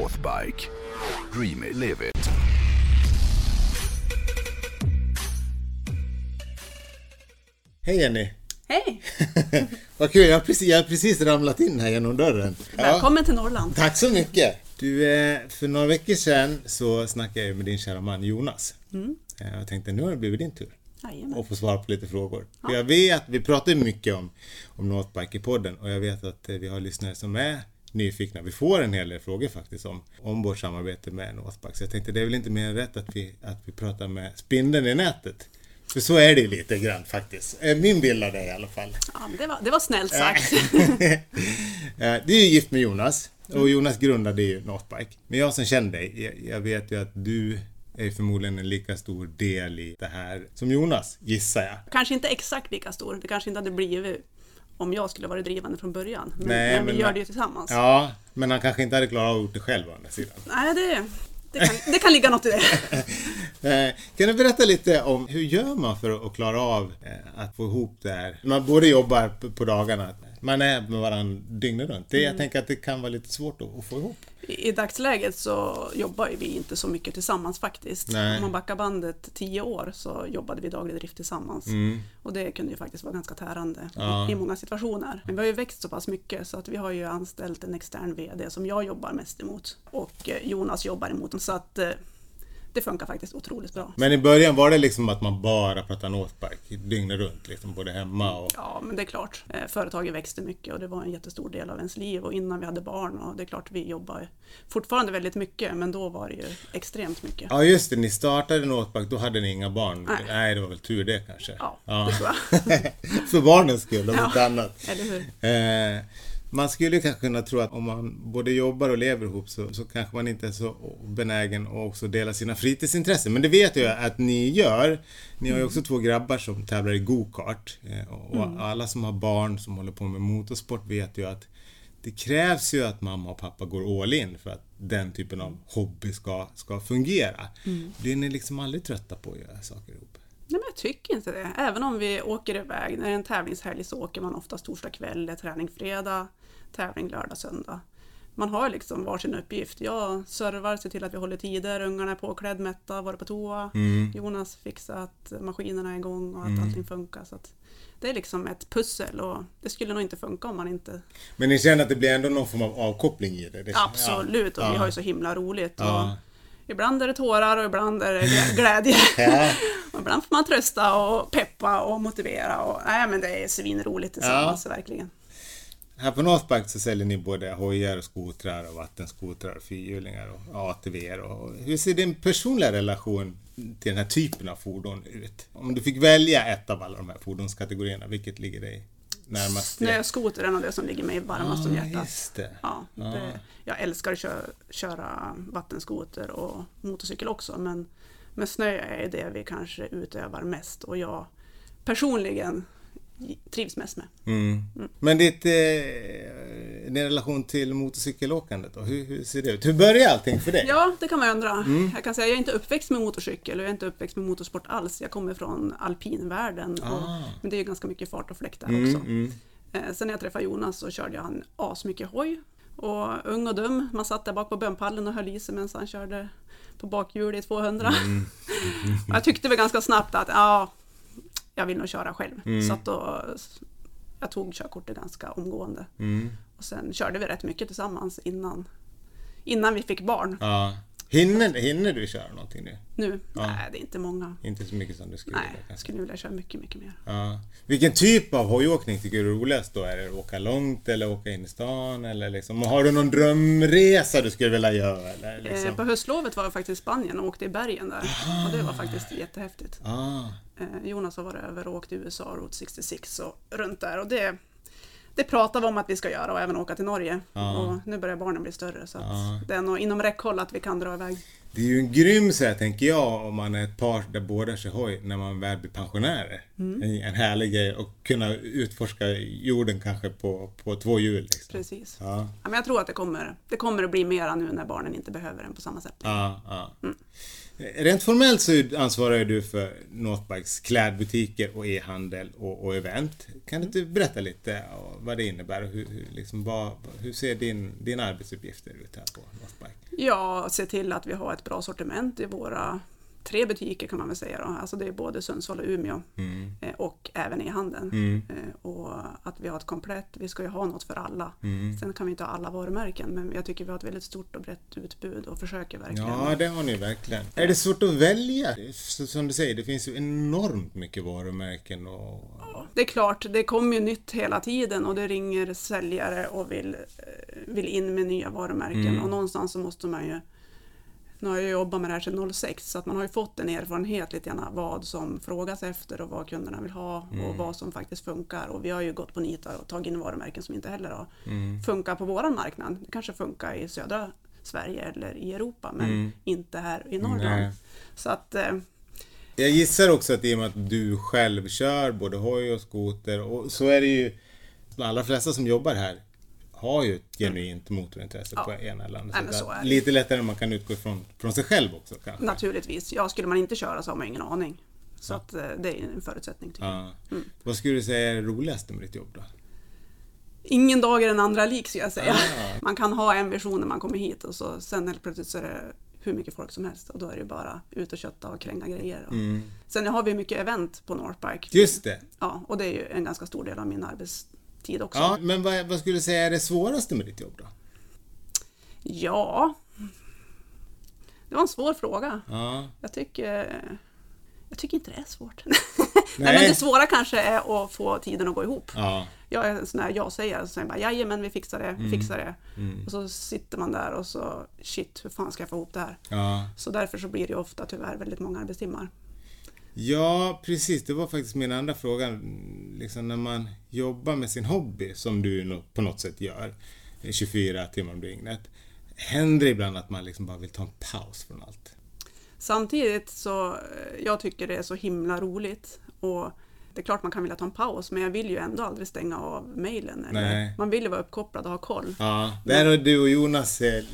Northbike. Dream it, live it. Hej Jenny! Hej! Vad kul, jag har, precis, jag har precis ramlat in här genom dörren. Välkommen till Norrland. Tack så mycket! Du, eh, för några veckor sedan så snackade jag med din kära man Jonas. Eh, Jag tänkte nu har det blivit din tur Jajamän. att få svara på lite frågor. För Jag vet, vi pratar mycket om, om Northbike i podden och jag vet att eh, vi har lyssnare som är nyfikna. Vi får en hel del frågor faktiskt om, om vårt samarbete med Northbike. Så jag tänkte det är väl inte mer än rätt att vi, att vi pratar med spindeln i nätet. För så är det lite grann faktiskt. Eh, Min bild av det i alla fall. Ja, det, var, det var snällt sagt. Eh, Du är ju gift med Jonas och Jonas grundade ju Northbike. Men jag som känner dig, jag, jag vet ju att du är förmodligen en lika stor del i det här som Jonas, gissar jag. Kanske inte exakt lika stor. Det kanske inte hade blivit om jag skulle vara drivande från början. Men, Nej, men vi men- gör det ju tillsammans. Ja, men han kanske inte hade klarat av att gjort det själv å andra sidan. Nej, det, det, kan, det kan ligga något i det. Eh, Kan du berätta lite om hur gör man för att klara av eh, att få ihop det här? Man både jobbar på dagarna, man är med varandra dygnet runt. Det, Mm. Jag tänker att det kan vara lite svårt att, att få ihop. I, I dagsläget så jobbar vi inte så mycket tillsammans faktiskt. Nej. Om man backar bandet tio år så jobbade vi daglig drift tillsammans. Och det kunde ju faktiskt vara ganska tärande Mm. Ja. i, i många situationer. Men vi har ju växt så pass mycket så att vi har ju anställt en extern VD som jag jobbar mest emot. Och eh, Jonas jobbar emot. Så att eh, det funkar faktiskt otroligt bra. Men i början var det liksom att man bara pratade Northbike dygnet runt, liksom både hemma och... Ja, men det är klart. Eh, Företaget växte mycket och det var en jättestor del av ens liv och innan vi hade barn och det är klart vi jobbar fortfarande väldigt mycket men då var det ju extremt mycket. Ja just det, ni startade Northbike, då hade ni inga barn. Nej. det var väl tur det kanske. Ja, det tror jag. För barnens skull, om Ja. inte annat. Eller hur? Eh, man skulle kanske kunna tro att om man både jobbar och lever ihop så, så kanske man inte är så benägen att också dela sina fritidsintressen. Men det vet jag att ni gör. Ni har ju också två grabbar som tävlar i go-kart. Eh, och alla som har barn som håller på med motorsport vet ju att det krävs ju att mamma och pappa går all in för att den typen av hobby ska, ska fungera. Blir ni liksom aldrig trötta på att göra saker ihop? Nej, men jag tycker inte det. Även om vi åker iväg, när det är en tävlingshelg så åker man oftast torsdag kväll, träning fredag, tävling lördag, söndag. Man har liksom varsin uppgift. Jag servar, ser till att vi håller tider, ungarna är påklädd, mätta, varit på toa. Jonas fixar att maskinerna är igång och att allting funkar. Så det är liksom ett pussel och det skulle nog inte funka om man inte... Men ni känner att det blir ändå någon form av avkoppling i det? det Absolut, och vi Ja. har ju så himla roligt. Ja. Och ibland är det tårar och ibland är det glä- glädje. Ja. Ibland får man trösta och peppa och motivera. Och, nej, men det är svinroligt tillsammans, verkligen. Här på Northbike så säljer ni både hojar och skotrar och vattenskotrar fyrhjulingar och ATVer. Och hur ser din personliga relation till den här typen av fordon ut? Om du fick välja ett av alla de här fordonskategorierna, vilket ligger dig närmast? Snöskoter är nog det som ligger mig varmast om Ah, hjärtat. just det. Ja, det, jag älskar att köra, köra vattenskoter och motorcykel också, men, men snö är det vi kanske utövar mest och jag personligen trivs mest med. Mm. Men ditt, eh, din relation till motorcykelåkandet då? Hur, hur ser det ut? Hur börjar allting för dig? Ja, det kan man undra. Mm. Jag kan säga jag är inte uppväxt med motorcykel och jag är inte uppväxt med motorsport alls. Jag kommer från alpinvärlden. Och, Ah. men det är ju ganska mycket fart och fläkt där Mm, också. mm. Eh, sen när jag träffade Jonas så körde jag han asmycket hoj. Och ung och dum, man satt där bak på bönpallen och höll i sig medan han körde på bakhjul i 200. Mm. Jag tyckte väl ganska snabbt att ja, jag vill nog köra själv. Mm. Så att då, jag tog körkortet ganska omgående. Mm. Och sen körde vi rätt mycket tillsammans innan, innan vi fick barn. Ja. Hinner, hinner du köra någonting nu? Nu? Nej, det är inte många. Inte så mycket som du skulle Nej, vilja jag kanske? skulle vilja köra mycket, mycket mer. Ja. Vilken typ av hojåkning tycker du är roligast då? Är det att åka långt eller åka in i stan? Eller liksom, har du någon drömresa du skulle vilja göra? Eller liksom? Eh, på höstlovet var jag faktiskt i Spanien och åkte i bergen där. Och det var faktiskt jättehäftigt. ah. Eh, Jonas har varit över och åkt i USA, Route 66 och runt där. Och det, det pratar vi om att vi ska göra och även åka till Norge. Ja. Och nu börjar barnen bli större så Ja. det är nog inom räckhåll att vi kan dra iväg. Det är ju en grym så här, tänker jag, om man är ett par där båda kör hoj när man väl blir pensionärer. Mm. En, en härlig grej att kunna utforska jorden kanske på, på två hjul. Liksom. Precis. Ja, Ja, men jag tror att det kommer, det kommer att bli mera nu när barnen inte behöver den på samma sätt. ja, ja. Mm. Rent formellt så ansvarar du för Northbikes klädbutiker och e-handel och, och event. Kan du inte berätta lite vad det innebär och hur, hur, liksom, vad, hur ser din, dina arbetsuppgifter ut här på Northbike? Ja, se till att vi har ett bra sortiment i våra tre butiker kan man väl säga. Då. Alltså det är både Sundsvall och Umeå Mm. eh, och även i handeln. Mm. Eh, Och att vi har ett komplett, vi ska ju ha något för alla. Mm. Sen kan vi inte ha alla varumärken men jag tycker vi har ett väldigt stort och brett utbud och försöker verkligen. Ja, det har ni verkligen. Är det svårt att välja? Som du säger, det finns ju enormt mycket varumärken och... Det är klart, det kommer ju nytt hela tiden och det ringer säljare och vill, eh, vill in med nya varumärken Mm. och någonstans så måste man ju nu har jag jobbat med det här sedan 06 så att man har ju fått en erfarenhet lite grann vad som frågas efter och vad kunderna vill ha Mm. och vad som faktiskt funkar. Och vi har ju gått på nitar och tagit in varumärken som inte heller har Mm. funkat på våran marknad. Det kanske funkar i södra Sverige eller i Europa men Mm. inte här i Norrland. Nej. Så att eh, Jag gissar också att i och med att du själv kör både hoj och skoter och så är det ju de allra flesta som jobbar här har ju ett genuint motorintresse Ja. på ena eller andra Nej, så. Lite lättare än man kan utgå ifrån från sig själv också kanske. naturligtvis, ja skulle man inte köra så har man ingen aning. Så att eh, det är en förutsättning tycker jag. Ja. Mm. Vad skulle du säga är det roligaste med ditt jobb då? Ingen dag är den andra lik ska jag säga. Ah. Man kan ha en vision när man kommer hit och så sen helt plötsligt så är det hur mycket folk som helst och då är det bara ut och kötta och kränga grejer. Och Mm. Sen har vi mycket event på Northbike. Just det! Ja, och det är ju en ganska stor del av min arbetstid också. Ja, men vad, vad skulle du säga är det svåraste med ditt jobb då? Ja, det var en svår fråga. Ja. Jag tycker, jag tycker inte det är svårt. Nej. men det svåra kanske är att få tiden att gå ihop. Ja. Jag är en sån här ja-sägare, så säger bara jajamän vi fixar det, vi Mm. fixar det. Och så sitter man där och så shit, hur fan ska jag få ihop det här? Ja. Så därför så blir det ju ofta tyvärr väldigt många arbetstimmar. Ja, precis. Det var faktiskt min andra fråga. Liksom när man jobbar med sin hobby, som du på något sätt gör, 24 timmar om dygnet. Händer det ibland att man liksom bara vill ta en paus från allt? Samtidigt så, eh, jag tycker det är så himla roligt och det är klart man kan vilja ta en paus men jag vill ju ändå aldrig stänga av mejlen. Man vill ju vara uppkopplad och ha koll. Ja, där är du och Jonas eh,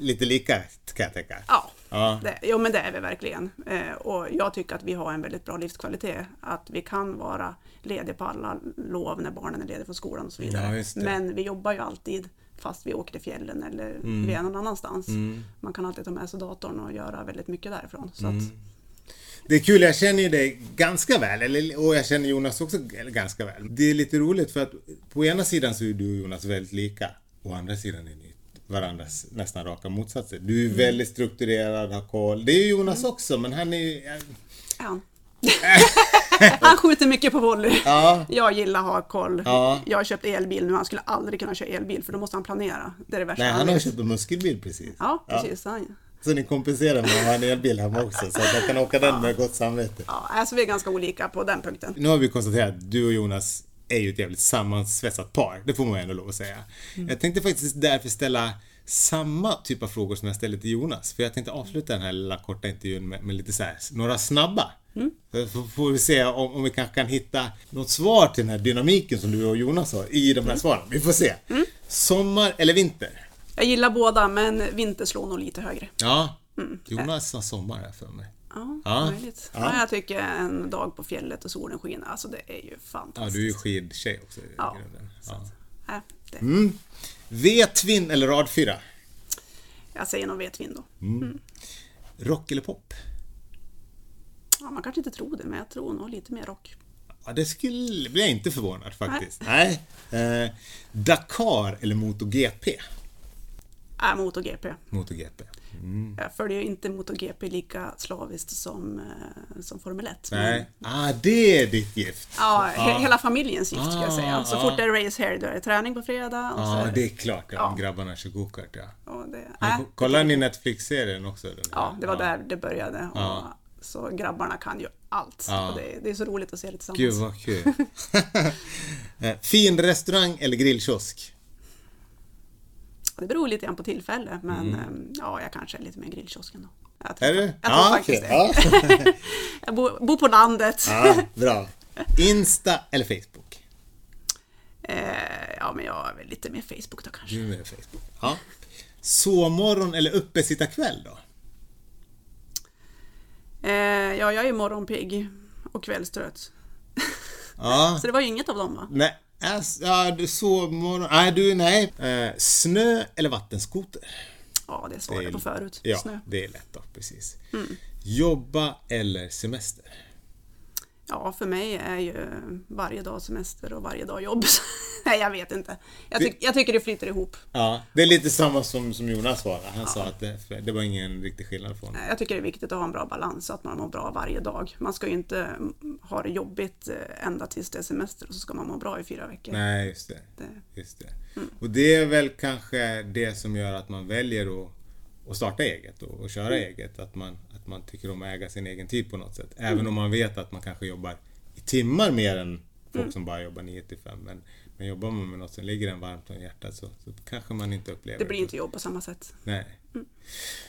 lite lika kan jag tänka. Ja, Ja. det, jo men det är vi verkligen. Eh, och jag tycker att vi har en väldigt bra livskvalitet. Att vi kan vara lediga på alla lov när barnen är lediga från skolan och så vidare. Ja, men vi jobbar ju alltid fast vi åker till fjällen eller Mm. vi är någon annanstans. Man kan alltid ta med sig datorn och göra väldigt mycket därifrån. Så Mm. att, Det är kul, jag känner ju dig ganska väl, eller, och jag känner Jonas också ganska väl. Det är lite roligt för att på ena sidan så är du och Jonas väldigt lika, å andra sidan är ni varandras nästan raka motsatser. Du är Mm. väldigt strukturerad, har koll. Det är Jonas också, men han är ja. Han skjuter mycket på volley. Ja, Jag gillar att ha koll. Ja. Jag har köpt elbil nu, han skulle aldrig kunna köra elbil för då måste han planera. Det är det värsta nej, han har köpt en muskelbil precis. Ja, precis. Han, Så ni kompenserar med att ha en elbil hemma också, så att jag kan åka den med gott samvete. ja, alltså vi är ganska olika på den punkten. Nu har vi konstaterat att du och Jonas är ju ett jävligt sammansvetsat par. Det får man ändå lov att säga. Jag tänkte faktiskt därför ställa samma typ av frågor som jag ställde till Jonas. För jag tänkte avsluta den här lilla korta intervjun med, med lite så här, några snabba. Så får, vi se om, om vi kanske kan hitta något svar till den här dynamiken som du och Jonas har i de här svaren. Vi får se. Sommar eller vinter? Jag gillar båda, men vinter slår nog lite högre. Ja, Jonas har sommar här för mig. Ja, Ja. möjligt. Ja. Ja. jag tycker en dag på fjället och solen skiner, alltså det är ju Ja, fantastiskt. du är ju skidtjej också i Ja, grunden. Ja. äh, det. Mm. Eller radfyra? Jag säger nog vetvin då. Rock eller pop? Ja, man kanske inte tror det, men jag tror nog lite mer rock. Ja, det skulle bli jag inte förvånad faktiskt. Nej. Eh, Dakar eller MotoGP? Äh, MotoGP. MotoGP. Jag följer inte MotoGP lika slaviskt som, eh, som Formel 1. men- Nej. Ah, det är ditt gift. Ja, he- hela familjens gift ska jag Ah, säga. Så ah. fort det är race här, då är det träning på fredag. Och Ja, är det är klart. Ja, Ja. Grabbarna kör gokart, ja. och det, äh, ko- Kollar ni Netflix-serien också? Ja, det var där det började. Och. Så grabbarna kan ju allt. Ja. Det, det är så roligt att se det tillsammans. Gud vad kul. Eh, fin restaurang eller grillkiosk? Det beror lite grann på tillfälle, men Mm. ehm, ja, jag kanske är lite mer grillkiosken då. Jag tror, Är du? Jag tror faktiskt okej. det. Ja. Jag bor, bor på landet. ja, bra. Insta eller Facebook? Eh, ja, men jag är väl lite mer Facebook då kanske. Du är med Facebook. Ja. Sovmorgon eller uppesittarkväll då? Eh, ja, jag är morgonpigg och kvällstrött. Ja. Så det var ju inget av dem va? Nej, ass, ja, du sovmorgon. Nej, du, nej. Eh, snö eller vattenskoter? Ja, det svarade jag på förut. Ja, Snö. det är lätt då, precis. Jobba eller semester? Ja, för mig är ju varje dag semester och varje dag jobb. Nej, jag vet inte. Jag, tyck, jag tycker det flyter ihop. Ja, det är lite samma som, som Jonas svarade. Han sa att det, det var ingen riktig skillnad på honom. Jag tycker det är viktigt att ha en bra balans så att man mår bra varje dag. Man ska ju inte mm, ha det jobbigt eh, ända tills det är semester och så ska man må bra i fyra veckor. Nej, just det. Det- Just det. Och det är väl kanske det som gör att man väljer att, att starta eget och, och köra eget. Att man, att man tycker om att äga sin egen tid på något sätt. Även om man vet att man kanske jobbar i timmar mer än folk som bara jobbar 9 till 5. Men, men jobbar man med något som ligger en varmt om hjärtat så, så kanske man inte upplever Det blir på- inte jobb på samma sätt. Nej.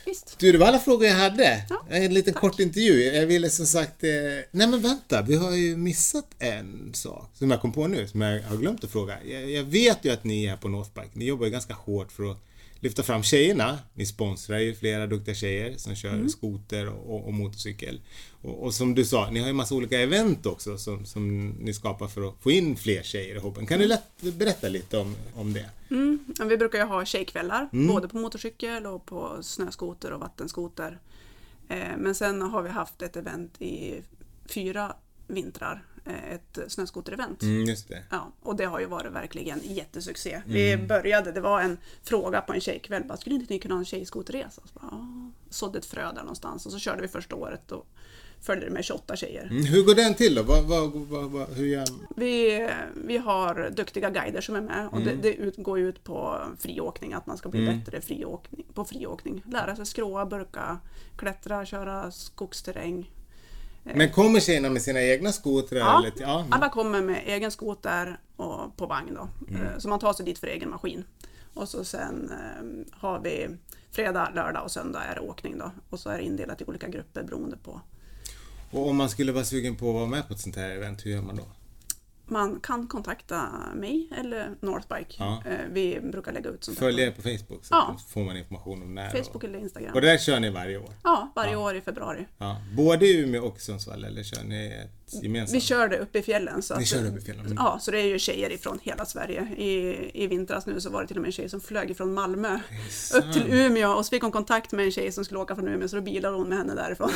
Visst. Du, det var alla frågor jag hade. Ja, en liten kort intervju. Jag ville som sagt... Eh... Nej men vänta, vi har ju missat en sak som jag kom på nu, som jag har glömt att fråga. Jag, jag vet ju att ni här på Northbike, ni jobbar ju ganska hårt för att lyfta fram tjejerna. Ni sponsrar ju flera duktiga tjejer som kör skoter och, och, motorcykel. Och, och som du sa, ni har ju massa olika event också som, som ni skapar för att få in fler tjejer i hobben. Kan du lätt berätta lite om, om det? Ja, Vi brukar ju ha tjejkvällar, Mm. både på motorcykel och på snöskoter och vattenskoter. Eh, Men sen har vi haft ett event i fyra vintrar, ett snöskoterevent. Mm, just det. Ja, och det har ju varit verkligen jättesuccé. Vi började, det var en fråga på en tjejkväll, bara, skulle inte ni kunna ha en tjejskoterresa? Så sådde ett frö där någonstans och så körde vi första året och följde det med 28 tjejer. Mm, hur går den till då? Vad, vad, vad, hur gör Vi, vi har duktiga guider som är med och Mm. det, det ut, går ut på friåkning, att man ska bli bättre friåkning, på friåkning. Lära sig skråa, burka, klättra, köra skogsterräng. Men kommer tjejerna med sina egna skotrar? Ja, eller ja. alla kommer med egen skoter och på vagn då. Mm. Eh, Så man tar sig dit för egen maskin. Och så sen eh, har vi fredag, lördag och söndag är det åkning då. Och så är det indelat i olika grupper beroende på. Och om man skulle vara sugen på att vara med på ett sånt här event, hur gör man då? Man kan kontakta mig eller Northbike. Ja. Eh, Vi brukar lägga ut sånt på er på Facebook så Ja. får man information om när. Facebook och, eller Instagram. och det där kör ni varje år? Ja, varje år i februari. Ja. Både i Umeå och Sundsvall eller kör ni ett gemensamt? Vi kör det uppe i fjällen. Så Ni att, kör det uppe i fjällen, mm. Ja, så det är ju tjejer ifrån hela Sverige. I, I vintras nu så var det till och med en tjej som flög ifrån Malmö upp till Umeå och så fick hon kontakt med en tjej som skulle åka från Umeå så då bilade hon med henne därifrån.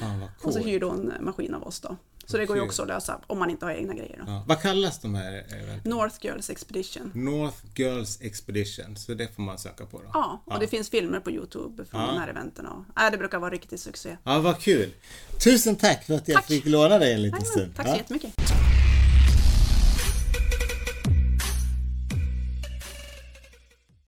Fan vad Och så coolt. hyrde hon maskin av oss då. Så det går ju också att lösa om man inte har egna grejer. Då. Ja. Vad kallas de här eventen? North Girls Expedition. North Girls Expedition, så det får man söka på då? Ja, och det finns filmer på Youtube från Ja. de här eventen. Och, äh, det brukar vara riktigt succé. Ja, vad kul! Tusen tack för att jag Tack. fick låna dig liten Jajamän. Tack Ja. så jättemycket.